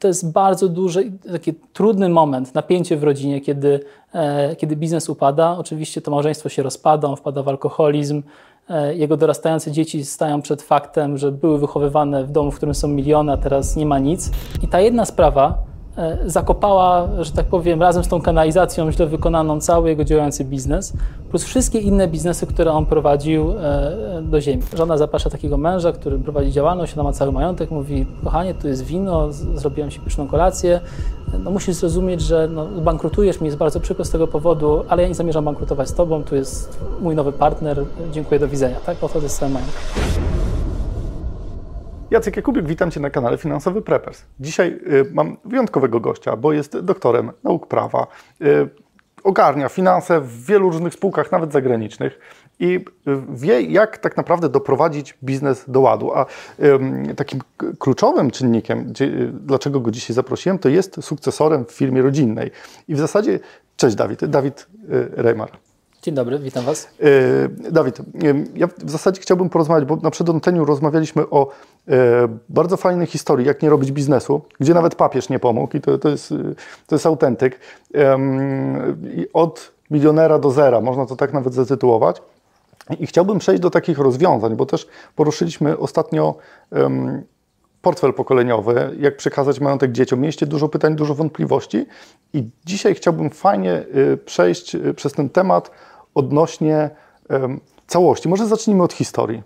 to jest bardzo duży, taki trudny moment, napięcie w rodzinie, kiedy, e, kiedy biznes upada. Oczywiście to małżeństwo się rozpada, on wpada w alkoholizm. E, jego dorastające dzieci stają przed faktem, że były wychowywane w domu, w którym są miliony, a teraz nie ma nic. I ta jedna sprawa zakopała, że tak powiem, razem z tą kanalizacją źle wykonaną cały jego działający biznes, plus wszystkie inne biznesy, które on prowadził e, do ziemi. Żona zaprasza takiego męża, który prowadzi działalność, ona ma cały majątek, mówi, kochanie, tu jest wino, zrobiłem ci pyszną kolację, no musisz zrozumieć, że no, bankrutujesz, mi jest bardzo przykro z tego powodu, ale ja nie zamierzam bankrutować z tobą, tu jest mój nowy partner, dziękuję, do widzenia, tak? Oto jest cały majątek. Jacek Jakubik, witam Cię na kanale Finansowy Preppers. Dzisiaj y, mam wyjątkowego gościa, bo jest doktorem nauk prawa, y, ogarnia finanse w wielu różnych spółkach, nawet zagranicznych i y, wie, jak tak naprawdę doprowadzić biznes do ładu. A takim kluczowym czynnikiem, gdzie, dlaczego go dzisiaj zaprosiłem, to jest sukcesorem w firmie rodzinnej. I w zasadzie, cześć Dawid, Dawid Reymar. Dzień dobry, witam Was. E, Dawid, e, ja w zasadzie chciałbym porozmawiać, bo na przedonteniu rozmawialiśmy o e, bardzo fajnej historii, jak nie robić biznesu, gdzie nawet papież nie pomógł i to, to, jest, to jest autentyk. Od milionera do zera, można to tak nawet zatytułować. I chciałbym przejść do takich rozwiązań, bo też poruszyliśmy ostatnio portfel pokoleniowy, jak przekazać majątek dzieciom. Mieliście dużo pytań, dużo wątpliwości i dzisiaj chciałbym fajnie przejść przez ten temat odnośnie całości. Może zacznijmy od historii.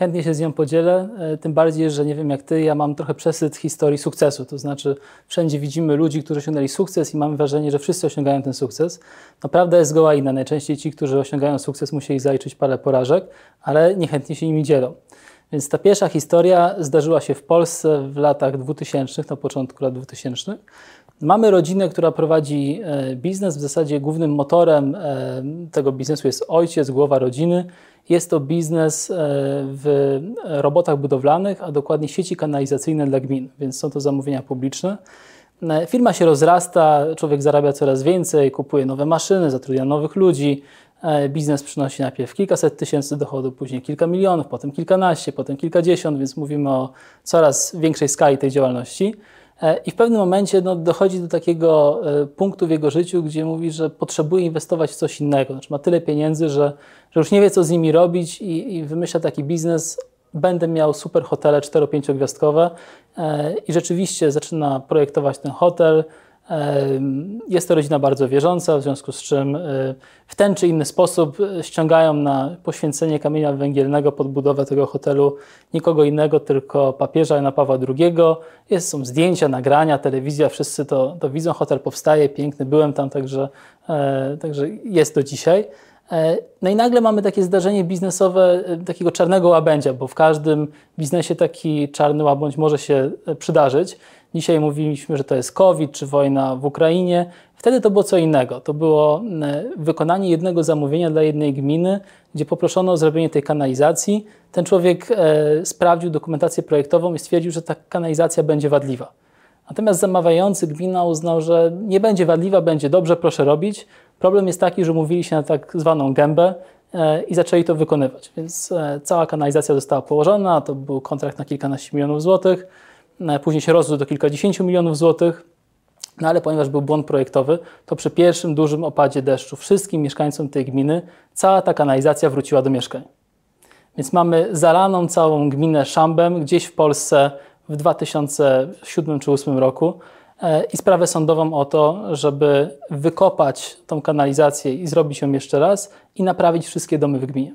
Chętnie się z nią podzielę, e, tym bardziej, że nie wiem jak ty, ja mam trochę przesyt historii sukcesu. To znaczy, wszędzie widzimy ludzi, którzy osiągnęli sukces i mamy wrażenie, że wszyscy osiągają ten sukces. No, prawda jest zgoła inna. Najczęściej ci, którzy osiągają sukces, musieli zaliczyć parę porażek, ale niechętnie się nimi dzielą. Więc ta pierwsza historia zdarzyła się w Polsce w latach 2000, na początku lat 2000. Mamy rodzinę, która prowadzi e, biznes. W zasadzie głównym motorem e, tego biznesu jest ojciec, głowa rodziny. Jest to biznes e, w robotach budowlanych, a dokładnie sieci kanalizacyjne dla gmin, więc są to zamówienia publiczne. Firma się rozrasta, człowiek zarabia coraz więcej, kupuje nowe maszyny, zatrudnia nowych ludzi. Biznes przynosi najpierw kilkaset tysięcy dochodu, później kilka milionów, potem kilkanaście, potem kilkadziesiąt, więc mówimy o coraz większej skali tej działalności. E, I w pewnym momencie no, dochodzi do takiego e, punktu w jego życiu, gdzie mówi, że potrzebuje inwestować w coś innego. Znaczy ma tyle pieniędzy, że, że już nie wie, co z nimi robić i, i wymyśla taki biznes. Będę miał super hotele 4-5 gwiazdkowe e, i rzeczywiście zaczyna projektować ten hotel, jest to rodzina bardzo wierząca, w związku z czym e, w ten czy inny sposób e, ściągają na poświęcenie kamienia węgielnego pod budowę tego hotelu nikogo innego, tylko papieża Jana Pawła II. Jest, są zdjęcia, nagrania, telewizja, wszyscy to, to widzą. Hotel powstaje, piękny, byłem tam, także, e, także jest do dzisiaj. No i nagle mamy takie zdarzenie biznesowe takiego czarnego łabędzia, bo w każdym biznesie taki czarny łabędź może się przydarzyć. Dzisiaj mówiliśmy, że to jest COVID czy wojna w Ukrainie. Wtedy to było co innego. To było e, wykonanie jednego zamówienia dla jednej gminy, gdzie poproszono o zrobienie tej kanalizacji. Ten człowiek e, sprawdził dokumentację projektową i stwierdził, że ta kanalizacja będzie wadliwa. Natomiast zamawiający gmina uznał, że nie będzie wadliwa, będzie dobrze, proszę robić. Problem jest taki, że mówili się na tak zwaną gębę e, i zaczęli to wykonywać. Więc cała kanalizacja została położona, to był kontrakt na kilkanaście milionów złotych. No, później się rozrósł do kilkadziesięciu milionów złotych. No ale ponieważ był błąd projektowy, to przy pierwszym dużym opadzie deszczu wszystkim mieszkańcom tej gminy cała ta kanalizacja wróciła do mieszkań. Więc mamy zalaną całą gminę szambem gdzieś w Polsce w 2007 czy 2008 roku e, i sprawę sądową o to, żeby wykopać tą kanalizację i zrobić ją jeszcze raz i naprawić wszystkie domy w gminie.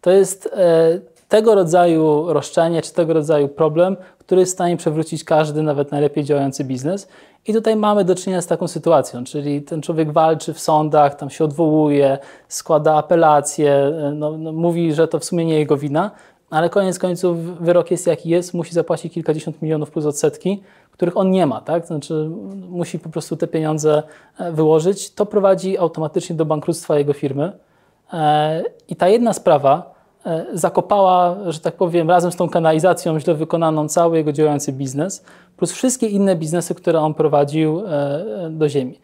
To jest e, tego rodzaju roszczenie czy tego rodzaju problem, który jest w stanie przewrócić każdy, nawet najlepiej działający biznes. I tutaj mamy do czynienia z taką sytuacją, czyli ten człowiek walczy w sądach, tam się odwołuje, składa apelacje, no, no, mówi, że to w sumie nie jego wina, ale koniec końców wyrok jest jaki jest, musi zapłacić kilkadziesiąt milionów plus odsetki, których on nie ma, tak? Znaczy musi po prostu te pieniądze e, wyłożyć. To prowadzi automatycznie do bankructwa jego firmy. E, I ta jedna sprawa, E, zakopała, że tak powiem, razem z tą kanalizacją źle wykonaną cały jego działający biznes, plus wszystkie inne biznesy, które on prowadził do ziemi.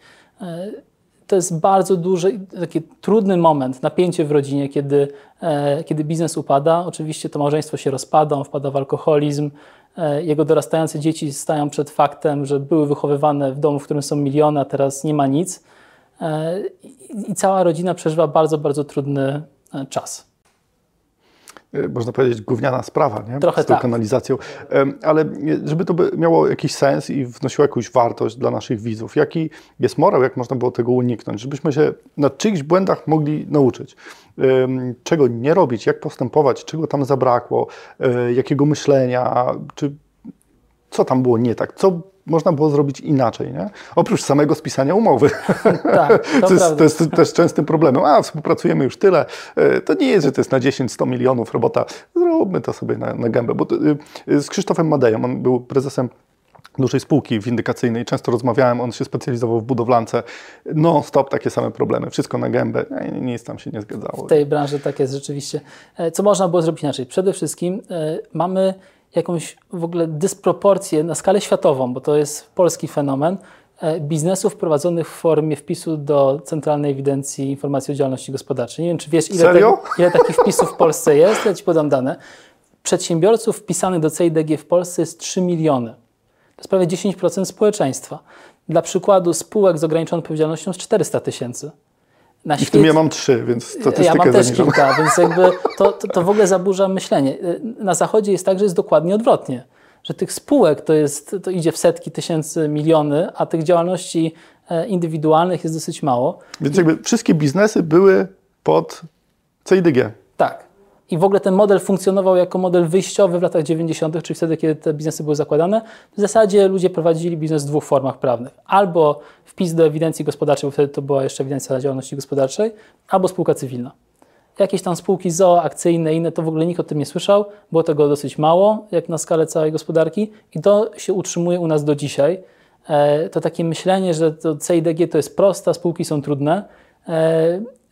To jest bardzo duży, taki trudny moment, napięcie w rodzinie, kiedy, kiedy biznes upada. Oczywiście to małżeństwo się rozpada, on wpada w alkoholizm. E, jego dorastające dzieci stają przed faktem, że były wychowywane w domu, w którym są miliony, a teraz nie ma nic. E, I cała rodzina przeżywa bardzo, bardzo trudny e, czas. Y, można powiedzieć, gówniana sprawa, nie? Trochę z tą tak. kanalizacją. Ale żeby to by miało jakiś sens i wnosiło jakąś wartość dla naszych widzów, jaki jest morał, jak można było tego uniknąć, żebyśmy się na czyichś błędach mogli nauczyć. Czego nie robić, jak postępować, czego tam zabrakło, y, jakiego myślenia, czy co tam było nie tak, co można było zrobić inaczej, nie? Oprócz samego spisania umowy. Tak, to, to, jest, to jest też częstym problemem. A, współpracujemy już tyle. E, to nie jest, że to jest na 10-100 milionów robota. Zróbmy to sobie na, na gębę. Bo to, y, z Krzysztofem Madejem, on był prezesem dużej spółki windykacyjnej. Często rozmawiałem, on się specjalizował w budowlance. No stop, takie same problemy. Wszystko na gębę. Nic tam się nie zgadzało. W tej branży tak jest rzeczywiście. E, co można było zrobić inaczej? Przede wszystkim mamy jakąś w ogóle dysproporcję na skalę światową, bo to jest polski fenomen, e, biznesów prowadzonych w formie wpisu do Centralnej Ewidencji Informacji o Działalności Gospodarczej. Nie wiem, czy wiesz, ile, te, ile takich wpisów w Polsce jest? Ja Ci podam dane. Przedsiębiorców wpisanych do CIDG w Polsce jest 3 miliony. To jest prawie 10% społeczeństwa. Dla przykładu spółek z ograniczoną odpowiedzialnością jest 400 tysięcy. Na I w tym ja mam trzy, więc statystykę Ja mam też zaniżam. kilka, więc jakby to, to, to w ogóle zaburza myślenie. Na zachodzie jest tak, że jest dokładnie odwrotnie. Że tych spółek to, jest, to idzie w setki tysięcy, miliony, a tych działalności e, indywidualnych jest dosyć mało. Więc jakby wszystkie biznesy były pod CIDG. Tak. I w ogóle ten model funkcjonował jako model wyjściowy w latach 90., czyli wtedy, kiedy te biznesy były zakładane. W zasadzie ludzie prowadzili biznes w dwóch formach prawnych. Albo wpis do ewidencji gospodarczej, bo wtedy to była jeszcze ewidencja działalności gospodarczej, albo spółka cywilna. Jakieś tam spółki ZOO, akcyjne, inne, to w ogóle nikt o tym nie słyszał. Było tego dosyć mało, jak na skalę całej gospodarki i to się utrzymuje u nas do dzisiaj. E, to takie myślenie, że to CIDG to jest proste, spółki są trudne,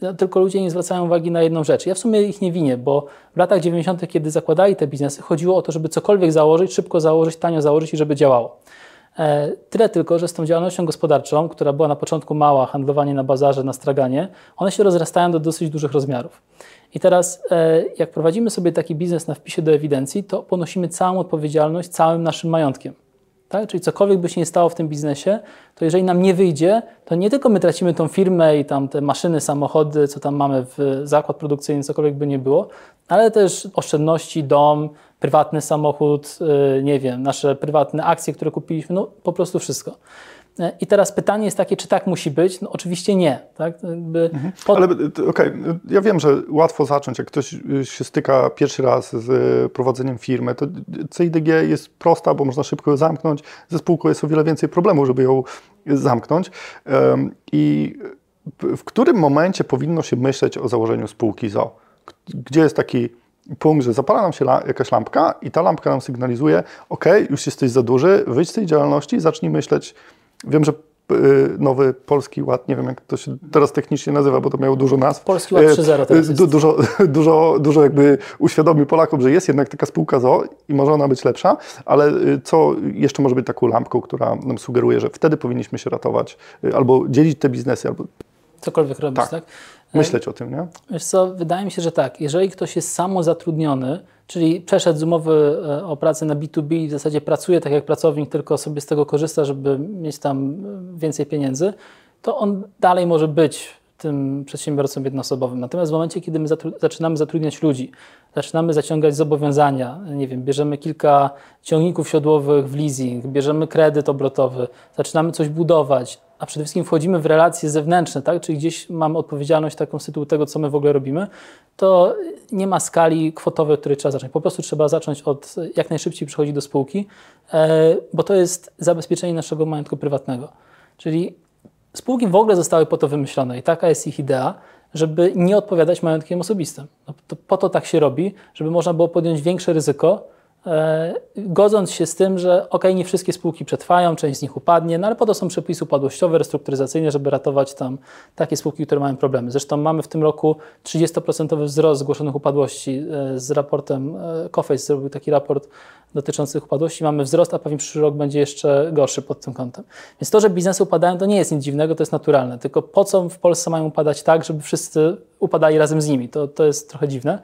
no, tylko ludzie nie zwracają uwagi na jedną rzecz. Ja w sumie ich nie winię, bo w latach 90., kiedy zakładali te biznesy, chodziło o to, żeby cokolwiek założyć, szybko założyć, tanio założyć i żeby działało. E, tyle tylko, że z tą działalnością gospodarczą, która była na początku mała, handlowanie na bazarze, na straganie, one się rozrastają do dosyć dużych rozmiarów. I teraz, e, jak prowadzimy sobie taki biznes na wpisie do ewidencji, to ponosimy całą odpowiedzialność całym naszym majątkiem. Tak? Czyli cokolwiek by się nie stało w tym biznesie, to jeżeli nam nie wyjdzie, to nie tylko my tracimy tą firmę i tam te maszyny, samochody, co tam mamy w zakład produkcyjny, cokolwiek by nie było, ale też oszczędności, dom, prywatny samochód, y, nie wiem, nasze prywatne akcje, które kupiliśmy, no po prostu wszystko. I teraz pytanie jest takie, czy tak musi być? No oczywiście nie. Tak? Mhm. Pod... Ale okej, okay. ja wiem, że łatwo zacząć, jak ktoś się styka pierwszy raz z prowadzeniem firmy, to CIDG jest prosta, bo można szybko ją zamknąć. Ze spółką jest o wiele więcej problemów, żeby ją zamknąć. I w którym momencie powinno się myśleć o założeniu spółki ZO? Gdzie jest taki punkt, że zapala nam się la jakaś lampka i ta lampka nam sygnalizuje, ok, już jesteś za duży, wyjdź z tej działalności, zacznij myśleć Wiem, że y, nowy Polski Ład, nie wiem jak to się teraz technicznie nazywa, bo to miało dużo nazw. Polski Ład 3.0 teraz du, dużo, dużo, dużo jakby uświadomi Polakom, że jest jednak taka spółka ZO i może ona być lepsza, ale y, co jeszcze może być taką lampką, która nam sugeruje, że wtedy powinniśmy się ratować y, albo dzielić te biznesy, albo cokolwiek robić, tak? tak? Myśleć o tym, nie? Wiesz co, wydaje mi się, że tak. Jeżeli ktoś jest samozatrudniony, czyli przeszedł z umowy e, o pracę na B2B i w zasadzie pracuje tak jak pracownik, tylko sobie z tego korzysta, żeby mieć tam e, więcej pieniędzy, to on dalej może być tym przedsiębiorcą jednoosobowym. Natomiast w momencie, kiedy my zatru zaczynamy zatrudniać ludzi, zaczynamy zaciągać zobowiązania, nie wiem, bierzemy kilka ciągników siodłowych w leasing, bierzemy kredyt obrotowy, zaczynamy coś budować, a przede wszystkim wchodzimy w relacje zewnętrzne, tak? czyli gdzieś mamy odpowiedzialność taką z tytułu tego, co my w ogóle robimy, to nie ma skali kwotowej, od której trzeba zacząć. Po prostu trzeba zacząć od jak najszybciej przychodzić do spółki, e, bo to jest zabezpieczenie naszego majątku prywatnego. Czyli spółki w ogóle zostały po to wymyślone i taka jest ich idea, żeby nie odpowiadać majątkiem osobistym. No, to po to tak się robi, żeby można było podjąć większe ryzyko, godząc się z tym, że ok, nie wszystkie spółki przetrwają, część z nich upadnie, no ale po to są przepisy upadłościowe, restrukturyzacyjne, żeby ratować tam takie spółki, które mają problemy. Zresztą mamy w tym roku 30% wzrost zgłoszonych upadłości e, z raportem, e, Coface zrobił taki raport dotyczący upadłości, mamy wzrost, a pewnie przyszły rok będzie jeszcze gorszy pod tym kątem. Więc to, że biznesy upadają, to nie jest nic dziwnego, to jest naturalne, tylko po co w Polsce mają upadać tak, żeby wszyscy upadali razem z nimi, to, to jest trochę dziwne.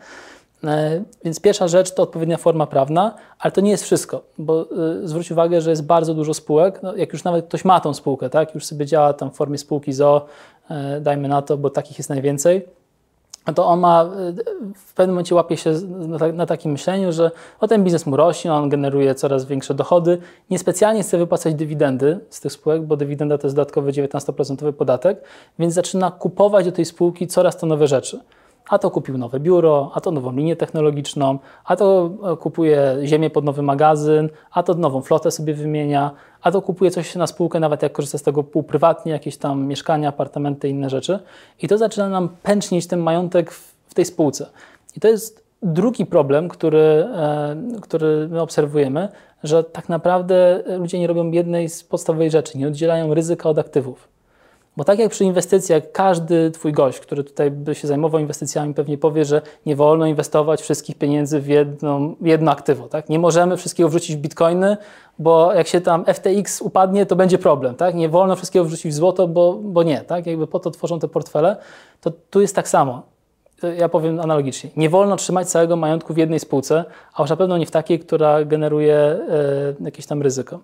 E, więc pierwsza rzecz to odpowiednia forma prawna, ale to nie jest wszystko, bo y, zwróć uwagę, że jest bardzo dużo spółek. No, jak już nawet ktoś ma tą spółkę, tak, już sobie działa tam w formie spółki ZO, y, dajmy na to, bo takich jest najwięcej, to on ma, w pewnym momencie łapie się na, takim myśleniu, że o ten biznes mu rośnie, on generuje coraz większe dochody. Niespecjalnie chce wypłacać dywidendy z tych spółek, bo dywidenda to jest dodatkowy 19% podatek, więc zaczyna kupować do tej spółki coraz to nowe rzeczy. A to kupił nowe biuro, a to nową linię technologiczną, a to e, kupuje ziemię pod nowy magazyn, a to nową flotę sobie wymienia, a to kupuje coś na spółkę, nawet jak korzysta z tego półprywatnie, jakieś tam mieszkania, apartamenty, inne rzeczy. I to zaczyna nam pęcznić ten majątek w, tej spółce. I to jest drugi problem, który, e, który my obserwujemy, że tak naprawdę ludzie nie robią jednej z podstawowej rzeczy, nie oddzielają ryzyka od aktywów. Bo tak jak przy inwestycjach, każdy Twój gość, który tutaj by się zajmował inwestycjami, pewnie powie, że nie wolno inwestować wszystkich pieniędzy w jedno, jedno aktywo. Tak? Nie możemy wszystkiego wrzucić w bitcoiny, bo jak się tam FTX upadnie, to będzie problem. Tak? Nie wolno wszystkiego wrzucić w złoto, bo, bo nie. Tak? Jakby po to tworzą te portfele. To tu jest tak samo. Ja powiem analogicznie. Nie wolno trzymać całego majątku w jednej spółce, a już na pewno nie w takiej, która generuje e, jakieś tam ryzyko.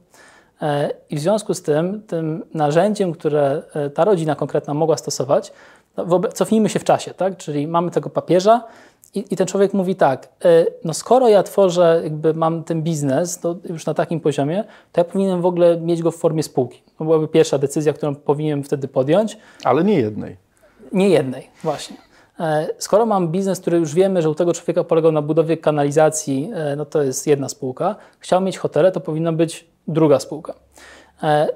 E, I w związku z tym, tym narzędziem, które e, ta rodzina konkretna mogła stosować, no, cofnijmy się w czasie, tak? czyli mamy tego papieża i, i, ten człowiek mówi tak, e, no skoro ja tworzę, jakby mam ten biznes to już na takim poziomie, to ja powinienem w ogóle mieć go w formie spółki. To byłaby pierwsza decyzja, którą powinienem wtedy podjąć. Ale nie jednej. Nie jednej, właśnie. Skoro mam biznes, który już wiemy, że u tego człowieka polegał na budowie kanalizacji, no to jest jedna spółka, chciał mieć hotele, to powinna być druga spółka. E,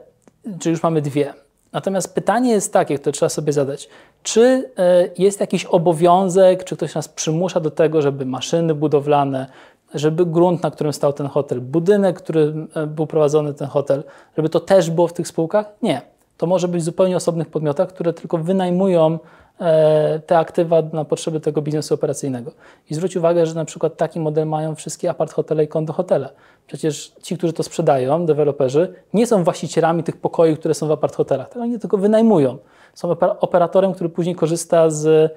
czyli już mamy dwie. Natomiast pytanie jest takie, które trzeba sobie zadać. Czy e, jest jakiś obowiązek, czy ktoś nas przymusza do tego, żeby maszyny budowlane, żeby grunt, na którym stał ten hotel, budynek, który e, był prowadzony ten hotel, żeby to też było w tych spółkach? Nie. To może być zupełnie osobnych podmiotach, które tylko wynajmują E, te aktywa na potrzeby tego biznesu operacyjnego. I zwróć uwagę, że na przykład taki model mają wszystkie apart hotele i kondo hotele. Przecież ci, którzy to sprzedają, deweloperzy, nie są właścicielami tych pokoi, które są w apart hotelach. Oni tylko wynajmują. Są operatorem, który później korzysta z, e,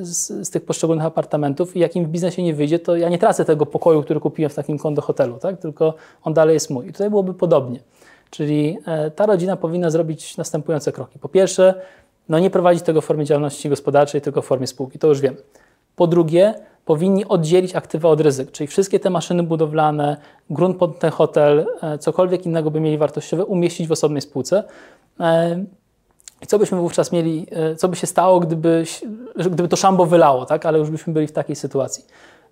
z, z, tych poszczególnych apartamentów i jak im w biznesie nie wyjdzie, to ja nie tracę tego pokoju, który kupiłem w takim kondo hotelu, tak? tylko on dalej jest mój. I tutaj byłoby podobnie. Czyli e, ta rodzina powinna zrobić następujące kroki. Po pierwsze, no nie prowadzić tego w formie działalności gospodarczej, tylko w formie spółki, to już wiem. Po drugie, powinni oddzielić aktywa od ryzyk, czyli wszystkie te maszyny budowlane, grunt pod ten hotel, e, cokolwiek innego by mieli wartościowe, umieścić w osobnej spółce. E, I co byśmy wówczas mieli, co by się stało, gdyby, gdyby to szambo wylało, tak? ale już byśmy byli w takiej sytuacji.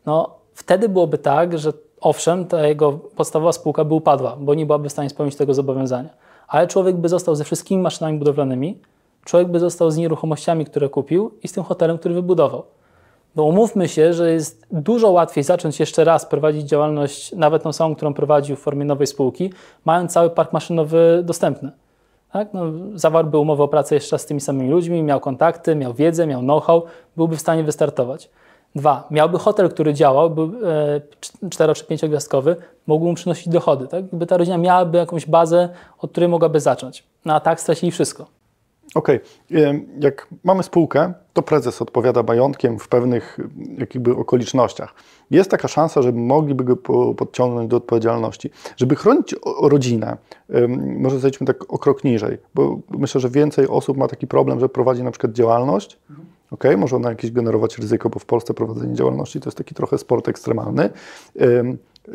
No, wtedy byłoby tak, że owszem, ta jego podstawowa spółka by upadła, bo nie byłaby w stanie spełnić tego zobowiązania, ale człowiek by został ze wszystkimi maszynami budowlanymi, człowiek by został z nieruchomościami, które kupił i z tym hotelem, który wybudował. No umówmy się, że jest dużo łatwiej zacząć jeszcze raz prowadzić działalność, nawet tą samą, którą prowadził w formie nowej spółki, mając cały park maszynowy dostępny. Tak? No, zawarłby umowę o pracę jeszcze raz z tymi samymi ludźmi, miał kontakty, miał wiedzę, miał know-how, byłby w stanie wystartować. Dwa, miałby hotel, który działał, był e, cztero czy pięciogwiazdkowy, mógłby mu przynosić dochody. Tak? Jakby ta rodzina miałaby jakąś bazę, od której mogłaby zacząć. No a tak stracili wszystko. Okej, okay. jak mamy spółkę, to prezes odpowiada majątkiem w pewnych jakby okolicznościach. Jest taka szansa, że mogliby go podciągnąć do odpowiedzialności. Żeby chronić rodzinę, może zejdźmy tak o krok niżej, bo myślę, że więcej osób ma taki problem, że prowadzi na przykład działalność, ok, może ona jakieś generować ryzyko, bo w Polsce prowadzenie działalności to jest taki trochę sport ekstremalny.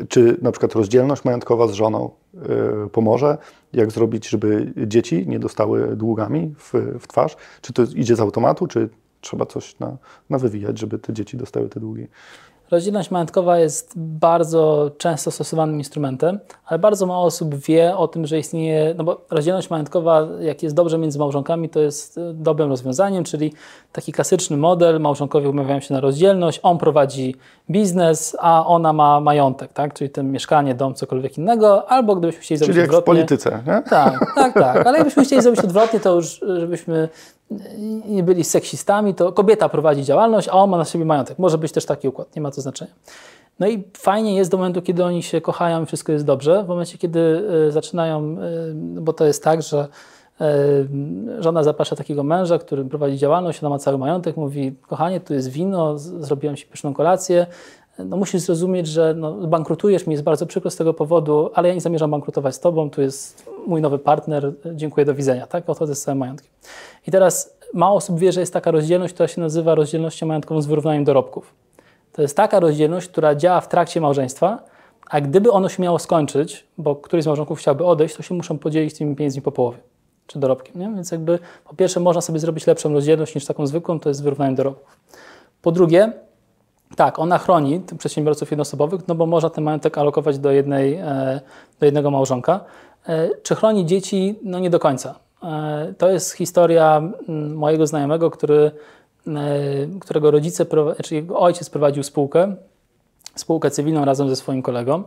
Czy na przykład rozdzielność majątkowa z żoną y, pomoże? Jak zrobić, żeby dzieci nie dostały długami w, w twarz? Czy to idzie z automatu, czy trzeba coś na, na wywijać, żeby te dzieci dostały te długi? Rozdzielność majątkowa jest bardzo często stosowanym instrumentem, ale bardzo mało osób wie o tym, że istnieje, no bo rozdzielność majątkowa, jak jest dobrze między małżonkami, to jest e, dobrym rozwiązaniem, czyli taki klasyczny model, małżonkowie umawiają się na rozdzielność, on prowadzi biznes, a ona ma majątek, tak? czyli ten mieszkanie, dom, cokolwiek innego, albo gdybyśmy chcieli zrobić czyli odwrotnie. Czyli jak w polityce, nie? Tak, tak, tak, ale jakbyśmy chcieli zrobić odwrotnie, to już żebyśmy nie byli seksistami, to kobieta prowadzi działalność, a on ma na siebie majątek. Może być też taki układ, nie ma to znaczenia. No i fajnie jest do momentu, kiedy oni się kochają i wszystko jest dobrze. W momencie, kiedy y, zaczynają, y, bo to jest tak, że Żona zaprasza takiego męża, który prowadzi działalność, ona ma cały majątek, mówi, kochanie, tu jest wino, zrobiłem ci pyszną kolację, no musisz zrozumieć, że no, bankrutujesz, mi jest bardzo przykro z tego powodu, ale ja nie zamierzam bankrutować z tobą, tu jest mój nowy partner, dziękuję, do widzenia, tak? Odchodzę z całym majątkiem. I teraz mało osób wie, że jest taka rozdzielność, która się nazywa rozdzielnością majątkową z wyrównaniem dorobków. To jest taka rozdzielność, która działa w trakcie małżeństwa, a gdyby ono się miało skończyć, bo któryś z małżonków chciałby odejść, to się muszą podzielić tymi pieniędzmi po połowie, czy dorobkiem. Nie? Więc jakby po pierwsze można sobie zrobić lepszą rozdzielność niż taką zwykłą, to jest wyrównanie dorobków. Po drugie, tak, ona chroni przedsiębiorców jednoosobowych, no bo można ten majątek alokować do, jednej, e, do jednego małżonka. E, czy chroni dzieci? No nie do końca. E, to jest historia mojego znajomego, który, którego rodzice, czyli jego ojciec prowadził spółkę, spółkę cywilną razem ze swoim kolegą.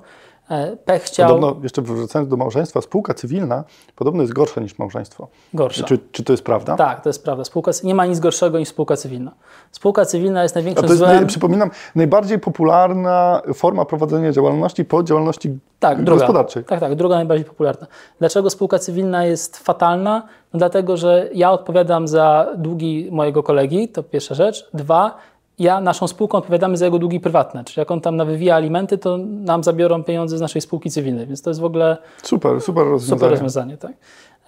E, pech chciał... Podobno, jeszcze wracając do małżeństwa, spółka cywilna podobno jest gorsza niż małżeństwo. Gorsza. Czy, czy to jest prawda? Tak, to jest prawda. Spółka, nie ma nic gorszego niż spółka cywilna. Spółka cywilna jest największym A to jest, złem... Przypominam, najbardziej popularna forma prowadzenia działalności po działalności tak, druga. gospodarczej. Tak, tak, druga najbardziej popularna. Dlaczego spółka cywilna jest fatalna? No dlatego, że ja odpowiadam za długi mojego kolegi, to pierwsza rzecz. Dwa, ja naszą spółką odpowiadamy za jego długi prywatne, czyli jak on tam nawywija alimenty, to nam zabiorą pieniądze z naszej spółki cywilnej, więc to jest w ogóle super, super rozwiązanie. Super rozwiązanie tak.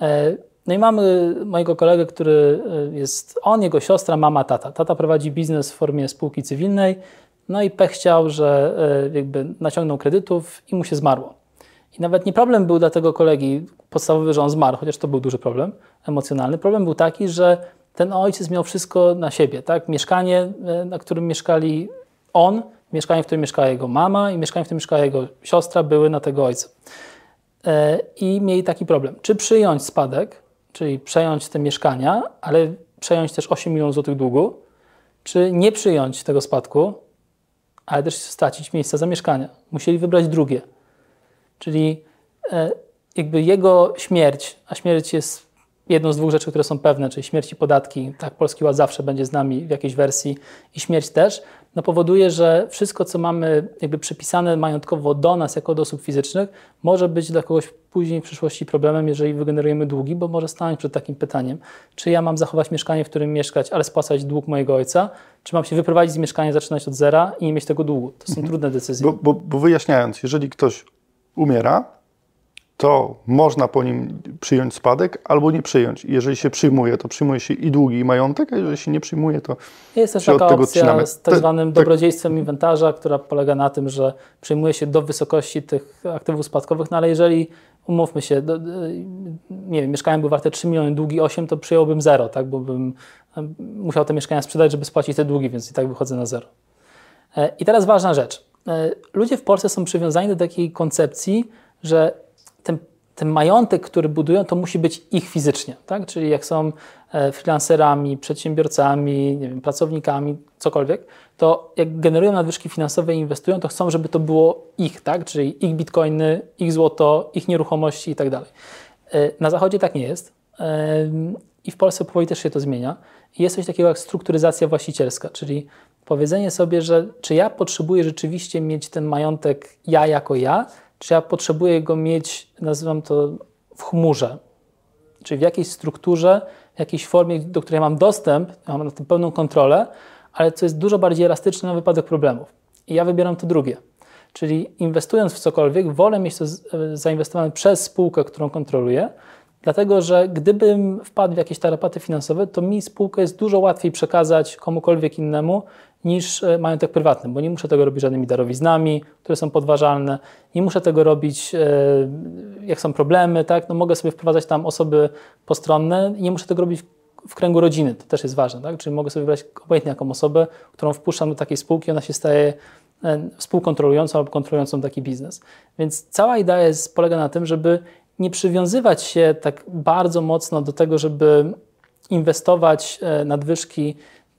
E, no i mamy mojego kolegę, który e, jest on, jego siostra, mama, tata. Tata prowadzi biznes w formie spółki cywilnej, no i pech chciał, że e, jakby naciągnął kredytów i mu się zmarło. I nawet nie problem był dla tego kolegi podstawowy, że on zmarł, chociaż to był duży problem emocjonalny. Problem był taki, że ten ojciec miał wszystko na siebie, tak? Mieszkanie, e, na którym mieszkali on, mieszkanie, w którym mieszkała jego mama i mieszkanie, w którym mieszkała jego siostra, były na tego ojca. E, I mieli taki problem. Czy przyjąć spadek, czyli przejąć te mieszkania, ale przejąć też 8 milionów złotych długu, czy nie przyjąć tego spadku, ale też stracić miejsca zamieszkania. Musieli wybrać drugie. Czyli e, jakby jego śmierć, a śmierć jest jedną z dwóch rzeczy, które są pewne, czyli śmierć i podatki, tak, Polski Ład zawsze będzie z nami w jakiejś wersji i śmierć też, no powoduje, że wszystko, co mamy jakby przypisane majątkowo do nas jako do osób fizycznych, może być dla kogoś później w przyszłości problemem, jeżeli wygenerujemy długi, bo może stanąć przed takim pytaniem, czy ja mam zachować mieszkanie, w którym mieszkać, ale spłacać dług mojego ojca, czy mam się wyprowadzić z mieszkania, zaczynać od zera i nie mieć tego długu. To są mhm. trudne decyzje. Bo, bo, bo wyjaśniając, jeżeli ktoś umiera, to można po nim przyjąć spadek albo nie przyjąć. Jeżeli się przyjmuje, to przyjmuje się i długi, i majątek, a jeżeli się nie przyjmuje, to Jest też taka opcja odcinamy. z tak zwanym tak. dobrodziejstwem inwentarza, która polega na tym, że przyjmuje się do wysokości tych aktywów spadkowych, no ale jeżeli umówmy się, do, nie wiem, mieszkanie było warte 3 miliony, długi 8, to przyjąłbym 0, tak, bo bym musiał te mieszkania sprzedać, żeby spłacić te długi, więc i tak wychodzę na 0. E, I teraz ważna rzecz. E, ludzie w Polsce są przywiązani do takiej koncepcji, że ten, ten majątek, który budują, to musi być ich fizycznie, tak? Czyli jak są e, freelancerami, przedsiębiorcami, wiem, pracownikami, cokolwiek, to jak generują nadwyżki finansowe i inwestują, to chcą, żeby to było ich, tak? Czyli ich bitcoiny, ich złoto, ich nieruchomości i tak dalej. E, na Zachodzie tak nie jest i w Polsce powoli też się to zmienia. Jest coś takiego jak strukturyzacja właścicielska, czyli powiedzenie sobie, że czy ja potrzebuję rzeczywiście mieć ten majątek ja jako ja, czy ja potrzebuję go mieć, nazywam to w chmurze, czyli w jakiejś strukturze, w jakiejś formie, do której mam dostęp, mam na tym pełną kontrolę, ale co jest dużo bardziej elastyczne na wypadek problemów. I ja wybieram to drugie. Czyli inwestując w cokolwiek, wolę mieć to zainwestowane przez spółkę, którą kontroluję, dlatego że gdybym wpadł w jakieś tarapaty finansowe, to mi spółkę jest dużo łatwiej przekazać komukolwiek innemu, niż e, majątek prywatny, bo nie muszę tego robić żadnymi darowiznami, które są podważalne, nie muszę tego robić, e, jak są problemy, tak? no mogę sobie wprowadzać tam osoby postronne i nie muszę tego robić w kręgu rodziny, to też jest ważne, tak? czyli mogę sobie wybrać obojętnie jaką osobę, którą wpuszczam do takiej spółki, ona się staje e, współkontrolującą albo kontrolującą taki biznes. Więc cała idea jest, polega na tym, żeby nie przywiązywać się tak bardzo mocno do tego, żeby inwestować nadwyżki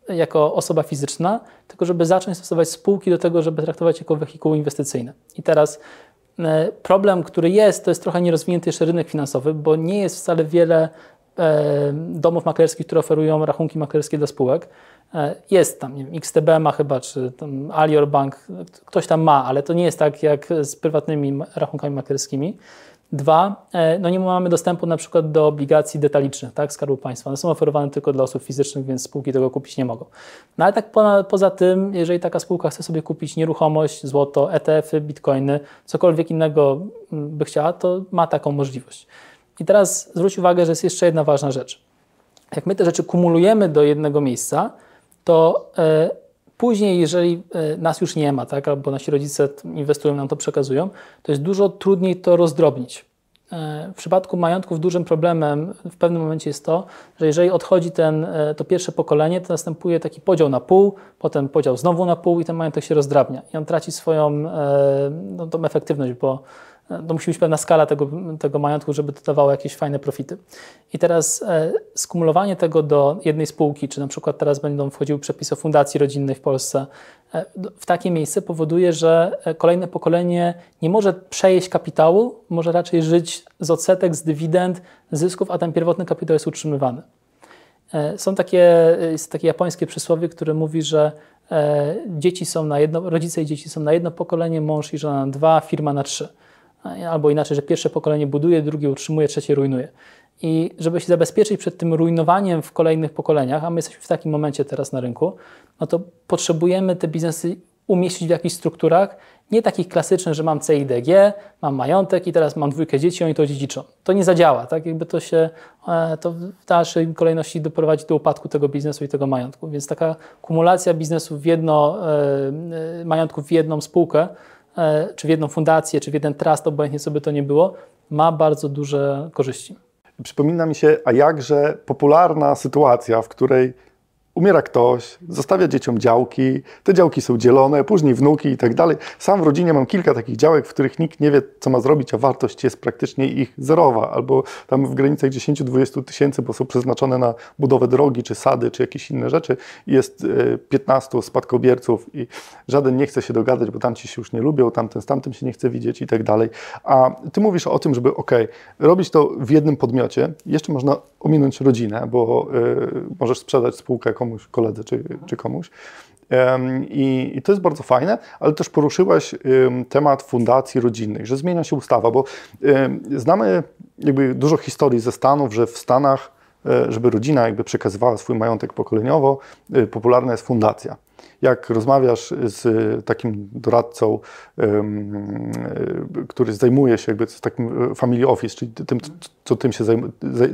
jako osoba fizyczna, tylko żeby zacząć stosować spółki do tego, żeby traktować jako wehikuł inwestycyjne. I teraz e, problem, który jest, to jest trochę nierozwinięty jeszcze rynek finansowy, bo nie jest wcale wiele e, domów maklerskich, które oferują rachunki maklerskie dla spółek. E, jest tam, nie wiem, XTB ma chyba, czy tam Alior Bank, ktoś tam ma, ale to nie jest tak jak z prywatnymi rachunkami maklerskimi. Dwa, e, no nie mamy dostępu na przykład do obligacji detalicznych tak, Skarbu Państwa. One są oferowane tylko dla osób fizycznych, więc spółki tego kupić nie mogą. No ale tak po, poza tym, jeżeli taka spółka chce sobie kupić nieruchomość, złoto, ETF-y, bitcoiny, cokolwiek innego mm, by chciała, to ma taką możliwość. I teraz zwróć uwagę, że jest jeszcze jedna ważna rzecz. Jak my te rzeczy kumulujemy do jednego miejsca, to e, później, jeżeli e, nas już nie ma, tak, albo nasi rodzice inwestują, nam to przekazują, to jest dużo trudniej to rozdrobnić. E, w przypadku majątków dużym problemem w pewnym momencie jest to, że jeżeli odchodzi ten, to pierwsze pokolenie, to następuje taki podział na pół, potem podział znowu na pół i ten majątek się rozdrabnia. I on traci swoją no, tą efektywność, bo to musi być pewna skala tego, tego majątku, żeby to dawało jakieś fajne profity. I teraz e, skumulowanie tego do jednej spółki, czy na przykład teraz będą wchodziły przepisy o fundacji rodzinnej w Polsce, e, w takie miejsce powoduje, że e, kolejne pokolenie nie może przejeść kapitału, może raczej żyć z odsetek, z dywidend, zysków, a ten pierwotny kapitał jest utrzymywany. Są takie, jest takie japońskie przysłowie, które mówi, że dzieci są na jedno, rodzice i dzieci są na jedno pokolenie, mąż i żona na dwa, firma na trzy albo inaczej, że pierwsze pokolenie buduje, drugie utrzymuje, trzecie rujnuje. I żeby się zabezpieczyć przed tym rujnowaniem w kolejnych pokoleniach, a my jesteśmy w takim momencie teraz na rynku, no to potrzebujemy te biznesy umieścić w jakichś strukturach, nie takich klasycznych, że mam CIDG, mam majątek i teraz mam dwójkę dzieci, oni to dziedziczą. To nie zadziała, tak? Jakby to się e, to w dalszej kolejności doprowadzi do upadku tego biznesu i tego majątku. Więc taka kumulacja biznesu w jedno, e, e, majątku w jedną spółkę czy w jedną fundację, czy w jeden trust, obojętnie co by to nie było, ma bardzo duże korzyści. Przypomina mi się, a jakże popularna sytuacja, w której umiera ktoś, zostawia dzieciom działki, te działki są dzielone, później wnuki i tak dalej. Sam w rodzinie mam kilka takich działek, w których nikt nie wie, co ma zrobić, a wartość jest praktycznie ich zerowa, albo tam w granicach 10-20 tysięcy, bo są przeznaczone na budowę drogi, czy sady, czy jakieś inne rzeczy. Jest 15 e, spadkobierców i żaden nie chce się dogadać, bo tamci się już nie lubią, tamten z tamtym się nie chce widzieć i tak dalej. A ty mówisz o tym, żeby ok, robić to w jednym podmiocie, jeszcze można ominąć rodzinę, bo y, możesz sprzedać spółkę komuś, koledze czy, czy komuś. I, I, to jest bardzo fajne, ale też poruszyłaś temat fundacji rodzinnych, że zmienia się ustawa, bo znamy jakby dużo historii ze Stanów, że w Stanach, e, żeby rodzina jakby przekazywała swój majątek pokoleniowo, e, popularna jest fundacja jak rozmawiasz z takim doradcą, który zajmuje się jakby takim family office, czyli tym, co tym się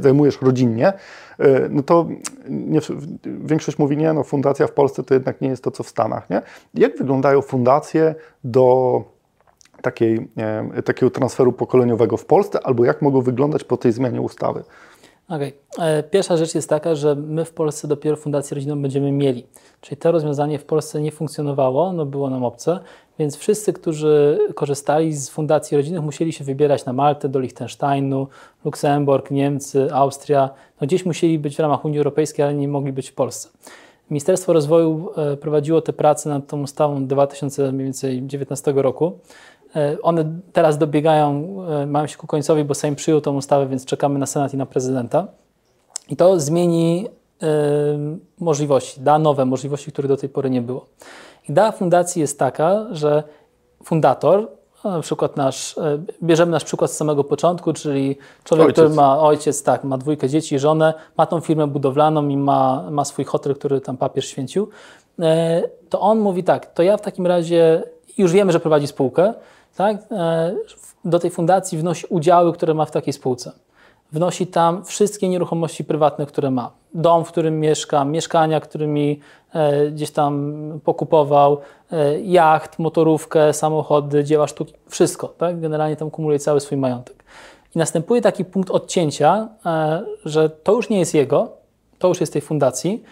zajmujesz rodzinnie, no to nie, większość mówi, nie, no fundacja w Polsce to jednak nie jest to, co w Stanach, nie? Jak wyglądają fundacje do takiej, takiego transferu pokoleniowego w Polsce, albo jak mogą wyglądać po tej zmianie ustawy? Okay. E, pierwsza rzecz jest taka, że my w Polsce dopiero Fundację Rodzinną będziemy mieli. Czyli to rozwiązanie w Polsce nie funkcjonowało, no było nam obce, więc wszyscy, którzy korzystali z Fundacji Rodzinnych musieli się wybierać na Maltę, do Liechtensteinu, Luksemburg, Niemcy, Austria. No gdzieś musieli być w ramach Unii Europejskiej, ale nie mogli być w Polsce. Ministerstwo Rozwoju e, prowadziło te prace nad tą ustawą 2019 roku. E, one teraz dobiegają, e, mają się ku końcowi, bo Sejm przyjął tą ustawę, więc czekamy na Senat i na prezydenta. I to zmieni y, możliwości, da nowe możliwości, których do tej pory nie było. Idea fundacji jest taka, że fundator, na przykład nasz, bierzemy nasz przykład z samego początku, czyli człowiek, ojciec. który ma ojciec, tak, ma dwójkę dzieci, żonę, ma tą firmę budowlaną i ma, ma swój hotel, który tam papier święcił, to on mówi tak, to ja w takim razie już wiemy, że prowadzi spółkę, tak, e, do tej fundacji wnosi udziały, które ma w takiej spółce. Wnosi tam wszystkie nieruchomości prywatne, które ma. Dom, w którym mieszka, mieszkania, którymi e, gdzieś tam pokupował, e, jacht, motorówkę, samochody, dzieła sztuki, wszystko. Tak? Generalnie tam kumuluje cały swój majątek. I następuje taki punkt odcięcia, że to już nie jest jego, to już jest tej fundacji,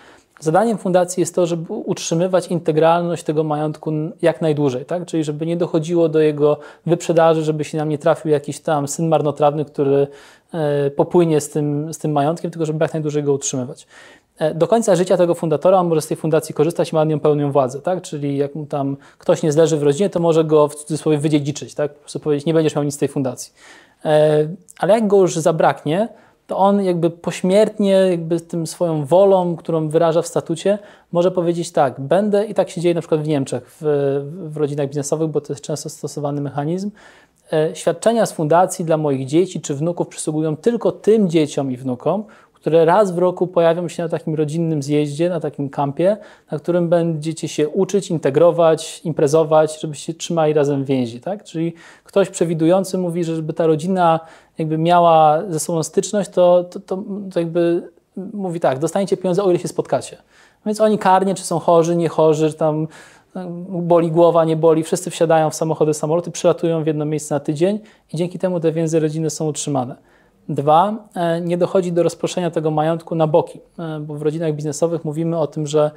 Zadaniem fundacji jest to, żeby utrzymywać integralność tego majątku jak najdłużej, tak? czyli żeby nie dochodziło do jego wyprzedaży, żeby się nam nie trafił jakiś tam syn marnotrawny, który e, popłynie z tym, z tym majątkiem, tylko żeby jak najdłużej go utrzymywać. E, do końca życia tego fundatora on może z tej fundacji korzystać ma nad nią pełną władzę, tak? Czyli jak mu tam ktoś nie zleży w rodzinie, to może go w cudzysłowie wydziedziczyć, tak? Po prostu powiedzieć, nie będziesz miał nic z tej fundacji. E, ale jak go już zabraknie, to on jakby pośmiertnie, jakby tym swoją wolą, którą wyraża w statucie, może powiedzieć tak, będę, i tak się dzieje na przykład w Niemczech, w, w rodzinach biznesowych, bo to jest często stosowany mechanizm, e, świadczenia z fundacji dla moich dzieci czy wnuków przysługują tylko tym dzieciom i wnukom, które raz w roku pojawią się na takim rodzinnym zjeździe, na takim kampie, na którym będziecie się uczyć, integrować, imprezować, żebyście trzymali razem więzi. Tak? Czyli ktoś przewidujący mówi, że żeby ta rodzina jakby miała ze sobą styczność, to, to, to, to jakby mówi tak, dostaniecie pieniądze, o ile się spotkacie. Więc oni karnie, czy są chorzy, nie chorzy, tam boli głowa, nie boli, wszyscy wsiadają w samochody, samoloty, przylatują w jedno miejsce na tydzień i dzięki temu te więzy rodziny są utrzymane. Dwa, e, nie dochodzi do rozproszenia tego majątku na boki, e, bo w rodzinach biznesowych mówimy o tym, że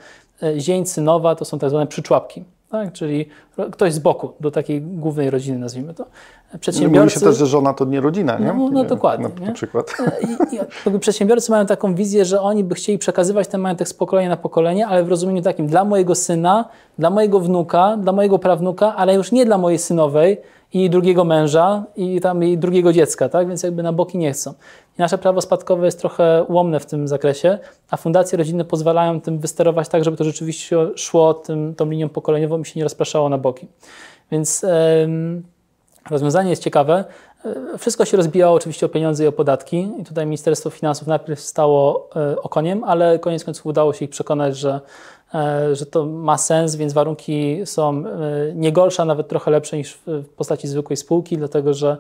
e, zień synowa to są tak zwane przyczłapki, tak? czyli ktoś z boku do takiej głównej rodziny, nazwijmy to. Przedsiębiorcy... Mówi się też, że żona to nie rodzina, nie? No, no dokładnie. Na, na przykład. I, i, przedsiębiorcy mają taką wizję, że oni by chcieli przekazywać ten majątek z pokolenia na pokolenie, ale w rozumieniu takim dla mojego syna, dla mojego wnuka, dla mojego prawnuka, ale już nie dla mojej synowej, i drugiego męża i tam i drugiego dziecka, tak? Więc jakby na boki nie chcą. I nasze prawo spadkowe jest trochę ułomne w tym zakresie, a fundacje rodzinne pozwalają tym wysterować tak, żeby to rzeczywiście szło tym, tą linią pokoleniową i się nie rozpraszało na boki. Więc rozwiązanie jest ciekawe. E, wszystko się rozbijało oczywiście o pieniądze i o podatki i tutaj Ministerstwo Finansów najpierw stało e, okoniem, ale koniec końców udało się ich przekonać, że że to ma sens, więc warunki są e, nie gorsze, a nawet trochę lepsze niż w postaci zwykłej spółki, dlatego że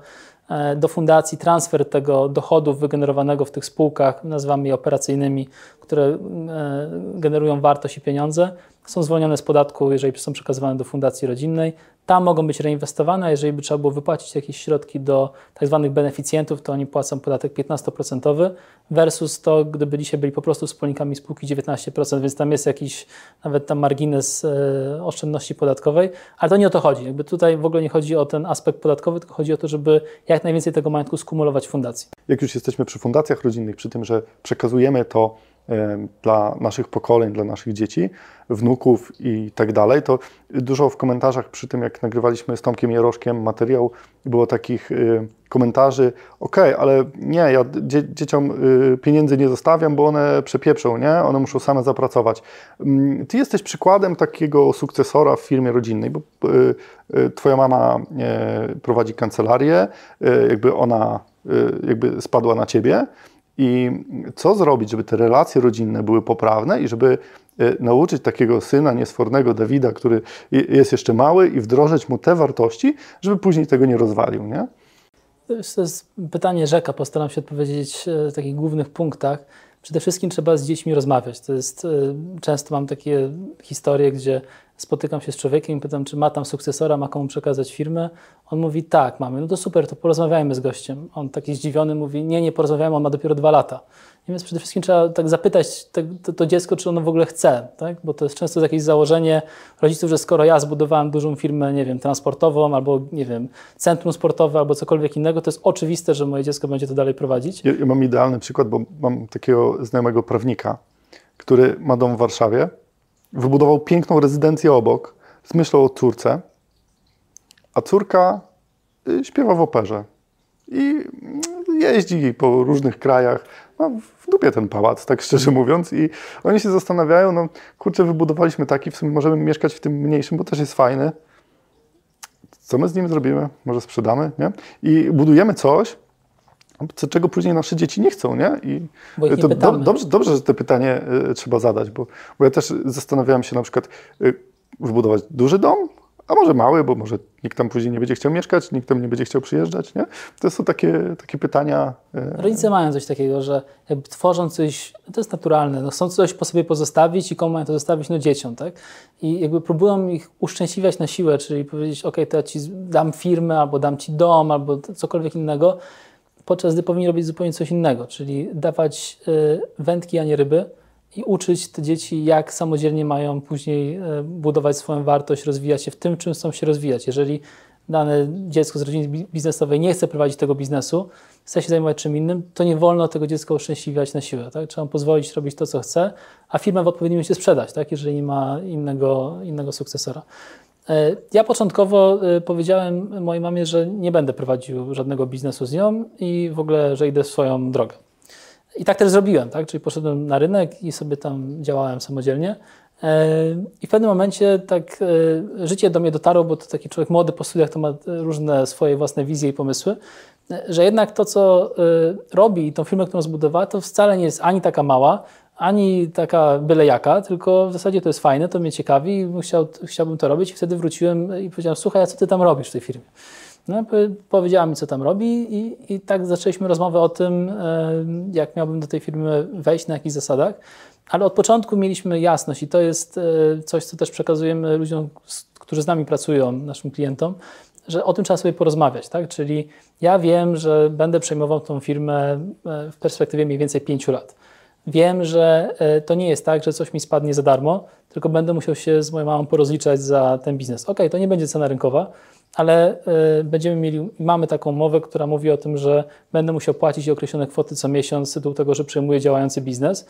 e, do fundacji transfer tego dochodu wygenerowanego w tych spółkach, nazywamy je operacyjnymi, które generują wartość i pieniądze, są zwolnione z podatku, jeżeli są przekazywane do fundacji rodzinnej. Tam mogą być reinwestowane, jeżeli by trzeba było wypłacić jakieś środki do tak zwanych beneficjentów, to oni płacą podatek 15% versus to, gdyby dzisiaj byli po prostu wspólnikami spółki 19%, więc tam jest jakiś nawet tam margines e, oszczędności podatkowej, ale to nie o to chodzi. Jakby tutaj w ogóle nie chodzi o ten aspekt podatkowy, tylko chodzi o to, żeby jak najwięcej tego majątku skumulować w fundacji. Jak już jesteśmy przy fundacjach rodzinnych, przy tym, że przekazujemy to dla naszych pokoleń, dla naszych dzieci, wnuków i tak dalej, to dużo w komentarzach przy tym, jak nagrywaliśmy z Tomkiem Jaroszkiem materiał, było takich y, komentarzy, ok, ale nie, ja dzie dzieciom y, pieniędzy nie zostawiam, bo one przepieprzą, nie? One muszą same zapracować. Mm, ty jesteś przykładem takiego sukcesora w firmie rodzinnej, bo y, twoja mama prowadzi kancelarię, jakby ona jakby spadła na ciebie, i co zrobić, żeby te relacje rodzinne były poprawne i żeby e, nauczyć takiego syna niesfornego Dawida, który jest jeszcze mały i wdrożyć mu te wartości, żeby później tego nie rozwalił, nie? To jest pytanie rzeka, postaram się odpowiedzieć e, w takich głównych punktach. Przede wszystkim trzeba z dziećmi rozmawiać. To jest, e, często mam takie historie, gdzie spotykam się z człowiekiem i pytam, czy ma tam sukcesora, ma komu przekazać firmę. On mówi, tak, mamy. No to super, to porozmawiajmy z gościem. On taki zdziwiony mówi, nie, nie porozmawiajmy, on ma dopiero dwa lata. I więc przede wszystkim trzeba tak zapytać te, to, to, dziecko, czy ono w ogóle chce, tak? bo to jest często jakieś założenie rodziców, że skoro ja zbudowałem dużą firmę, nie wiem, transportową, albo nie wiem, centrum sportowe, albo cokolwiek innego, to jest oczywiste, że moje dziecko będzie to dalej prowadzić. Ja, ja mam idealny przykład, bo mam takiego znajomego prawnika, który ma dom w Warszawie, wybudował piękną rezydencję obok z myślą o córce, a córka y, śpiewa w operze i jeździ po różnych krajach. Ma w dupie ten pałac, tak szczerze mówiąc. I oni się zastanawiają, no kurczę, wybudowaliśmy taki, w sumie możemy mieszkać w tym mniejszym, bo też jest fajny. Co my z nim zrobimy? Może sprzedamy, nie? I budujemy coś, czego później nasze dzieci nie chcą, nie? I nie to do, dobrze, dobrze, że to pytanie y, trzeba zadać, bo, bo ja też zastanawiałem się na przykład, y, wybudować duży dom, a może mały, bo może nikt tam później nie będzie chciał mieszkać, nikt tam nie będzie chciał przyjeżdżać, nie? To są takie, takie pytania. Y, Rodzice mają coś takiego, że jakby tworzą coś, to jest naturalne, no chcą coś po sobie pozostawić i komu mają to zostawić? No dzieciom, tak? I jakby próbują ich uszczęśliwiać na siłę, czyli powiedzieć, ok, to ja ci dam firmę, albo dam ci dom, albo cokolwiek innego, podczas gdy powinni robić zupełnie coś innego, czyli dawać y, wędki, a nie ryby i uczyć te dzieci, jak samodzielnie mają później y, budować swoją wartość, rozwijać się w tym, czym chcą się rozwijać. Jeżeli dane dziecko z rodziny biznesowej nie chce prowadzić tego biznesu, chce się zajmować czym innym, to nie wolno tego dziecka uszczęśliwiać na siłę. Tak? Trzeba pozwolić robić to, co chce, a firmę w odpowiednim momencie sprzedać, tak? jeżeli nie ma innego, innego sukcesora. E, ja początkowo e, powiedziałem mojej mamie, że nie będę prowadził żadnego biznesu z nią i w ogóle, że idę swoją drogę. I tak też zrobiłem, tak? czyli poszedłem na rynek i sobie tam działałem samodzielnie. I w pewnym momencie tak życie do mnie dotarło, bo to taki człowiek młody po studiach to ma różne swoje własne wizje i pomysły, że jednak to, co robi, tą firmę, którą zbudowała, to wcale nie jest ani taka mała, ani taka byle jaka, tylko w zasadzie to jest fajne, to mnie ciekawi i chciał, chciałbym to robić. I wtedy wróciłem i powiedziałem, słuchaj, a co ty tam robisz w tej firmie? No, powiedziała mi, co tam robi i, i tak zaczęliśmy rozmowę o tym, jak miałbym do tej firmy wejść, na jakich zasadach. Ale od początku mieliśmy jasność i to jest e, coś, co też przekazujemy ludziom, którzy z nami pracują, naszym klientom, że o tym trzeba sobie porozmawiać, tak? Czyli ja wiem, że będę przejmował tą firmę e, w perspektywie mniej więcej pięciu lat. Wiem, że e, to nie jest tak, że coś mi spadnie za darmo, tylko będę musiał się z moją mamą porozliczać za ten biznes. Ok, to nie będzie cena rynkowa, ale y, będziemy mieli, mamy taką umowę, która mówi o tym, że będę musiał płacić określone kwoty co miesiąc z tytułu tego, że przejmuję działający biznes.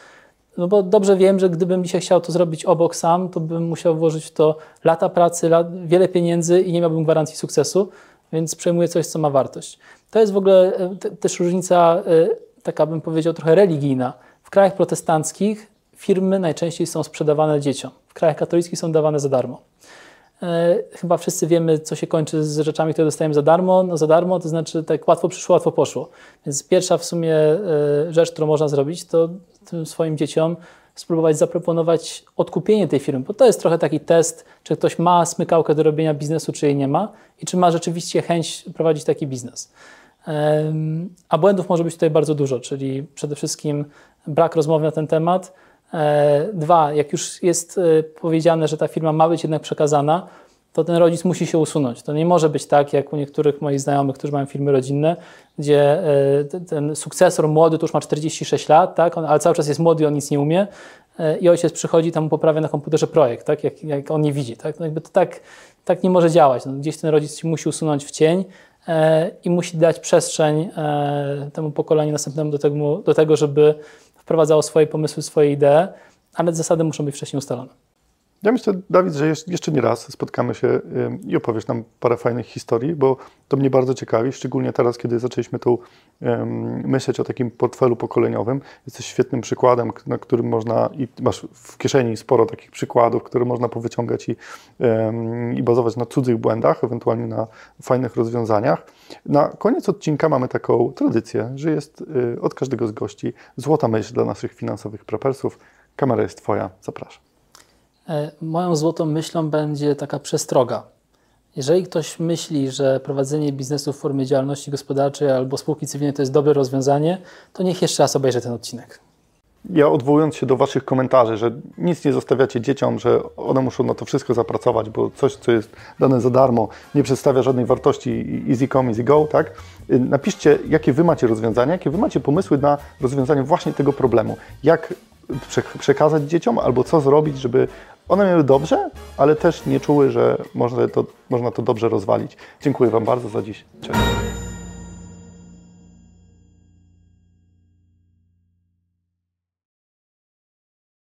No bo dobrze wiem, że gdybym dzisiaj chciał to zrobić obok sam, to bym musiał włożyć w to lata pracy, lat, wiele pieniędzy i nie miałbym gwarancji sukcesu, więc przejmuję coś, co ma wartość. To jest w ogóle e, te, też różnica, taka bym powiedział, trochę religijna. W krajach protestanckich firmy najczęściej są sprzedawane dzieciom, w krajach katolickich są dawane za darmo. E, chyba wszyscy wiemy, co się kończy z rzeczami, które dostajemy za darmo. No za darmo to znaczy tak łatwo przyszło, łatwo poszło. Więc pierwsza w sumie e, rzecz, którą można zrobić, to swoim dzieciom spróbować zaproponować odkupienie tej firmy, bo to jest trochę taki test, czy ktoś ma smykałkę do robienia biznesu, czy jej nie ma i czy ma rzeczywiście chęć prowadzić taki biznes. A błędów może być tutaj bardzo dużo, czyli przede wszystkim brak rozmowy na ten temat, E, dwa, jak już jest e, powiedziane, że ta firma ma być jednak przekazana, to ten rodzic musi się usunąć. To nie może być tak, jak u niektórych moich znajomych, którzy mają firmy rodzinne, gdzie e, ten sukcesor młody to już ma 46 lat, tak? ale cały czas jest młody, on nic nie umie i ojciec przychodzi tam poprawia na komputerze projekt, tak? jak, jak on nie widzi. Tak? No jakby to tak, tak nie może działać. No, gdzieś ten rodzic się musi usunąć w cień i musi dać przestrzeń temu pokoleniu następnemu do tego, do tego żeby wprowadzało swoje pomysły, swoje idee, ale zasady muszą być wcześniej ustalone. Ja myślę, Dawid, że jeszcze nie raz spotkamy się i opowiesz nam parę fajnych historii, bo to mnie bardzo ciekawi, szczególnie teraz, kiedy zaczęliśmy tu myśleć o takim portfelu pokoleniowym. Jesteś świetnym przykładem, na którym można, i masz w kieszeni sporo takich przykładów, które można powyciągać i, i bazować na cudzych błędach, ewentualnie na fajnych rozwiązaniach. Na koniec odcinka mamy taką tradycję, że jest y, od każdego z gości złota myśl dla naszych finansowych prepersów. Kamera jest Twoja, zapraszam. E, moją złotą myślą będzie taka przestroga. Jeżeli ktoś myśli, że prowadzenie biznesu w formie działalności gospodarczej albo spółki cywilnej to jest dobre rozwiązanie, to niech jeszcze raz obejrzy ten odcinek. Ja odwołując się do Waszych komentarzy, że nic nie zostawiacie dzieciom, że one muszą na to wszystko zapracować, bo coś, co jest dane za darmo, nie przedstawia żadnej wartości easy come, easy go, tak? Napiszcie, jakie Wy macie rozwiązania, jakie Wy macie pomysły na rozwiązanie właśnie tego problemu. Jak przekazać dzieciom albo co zrobić, żeby one miały dobrze, ale też nie czuły, że można to, można to dobrze rozwalić. Dziękuję Wam bardzo za dziś. Cześć.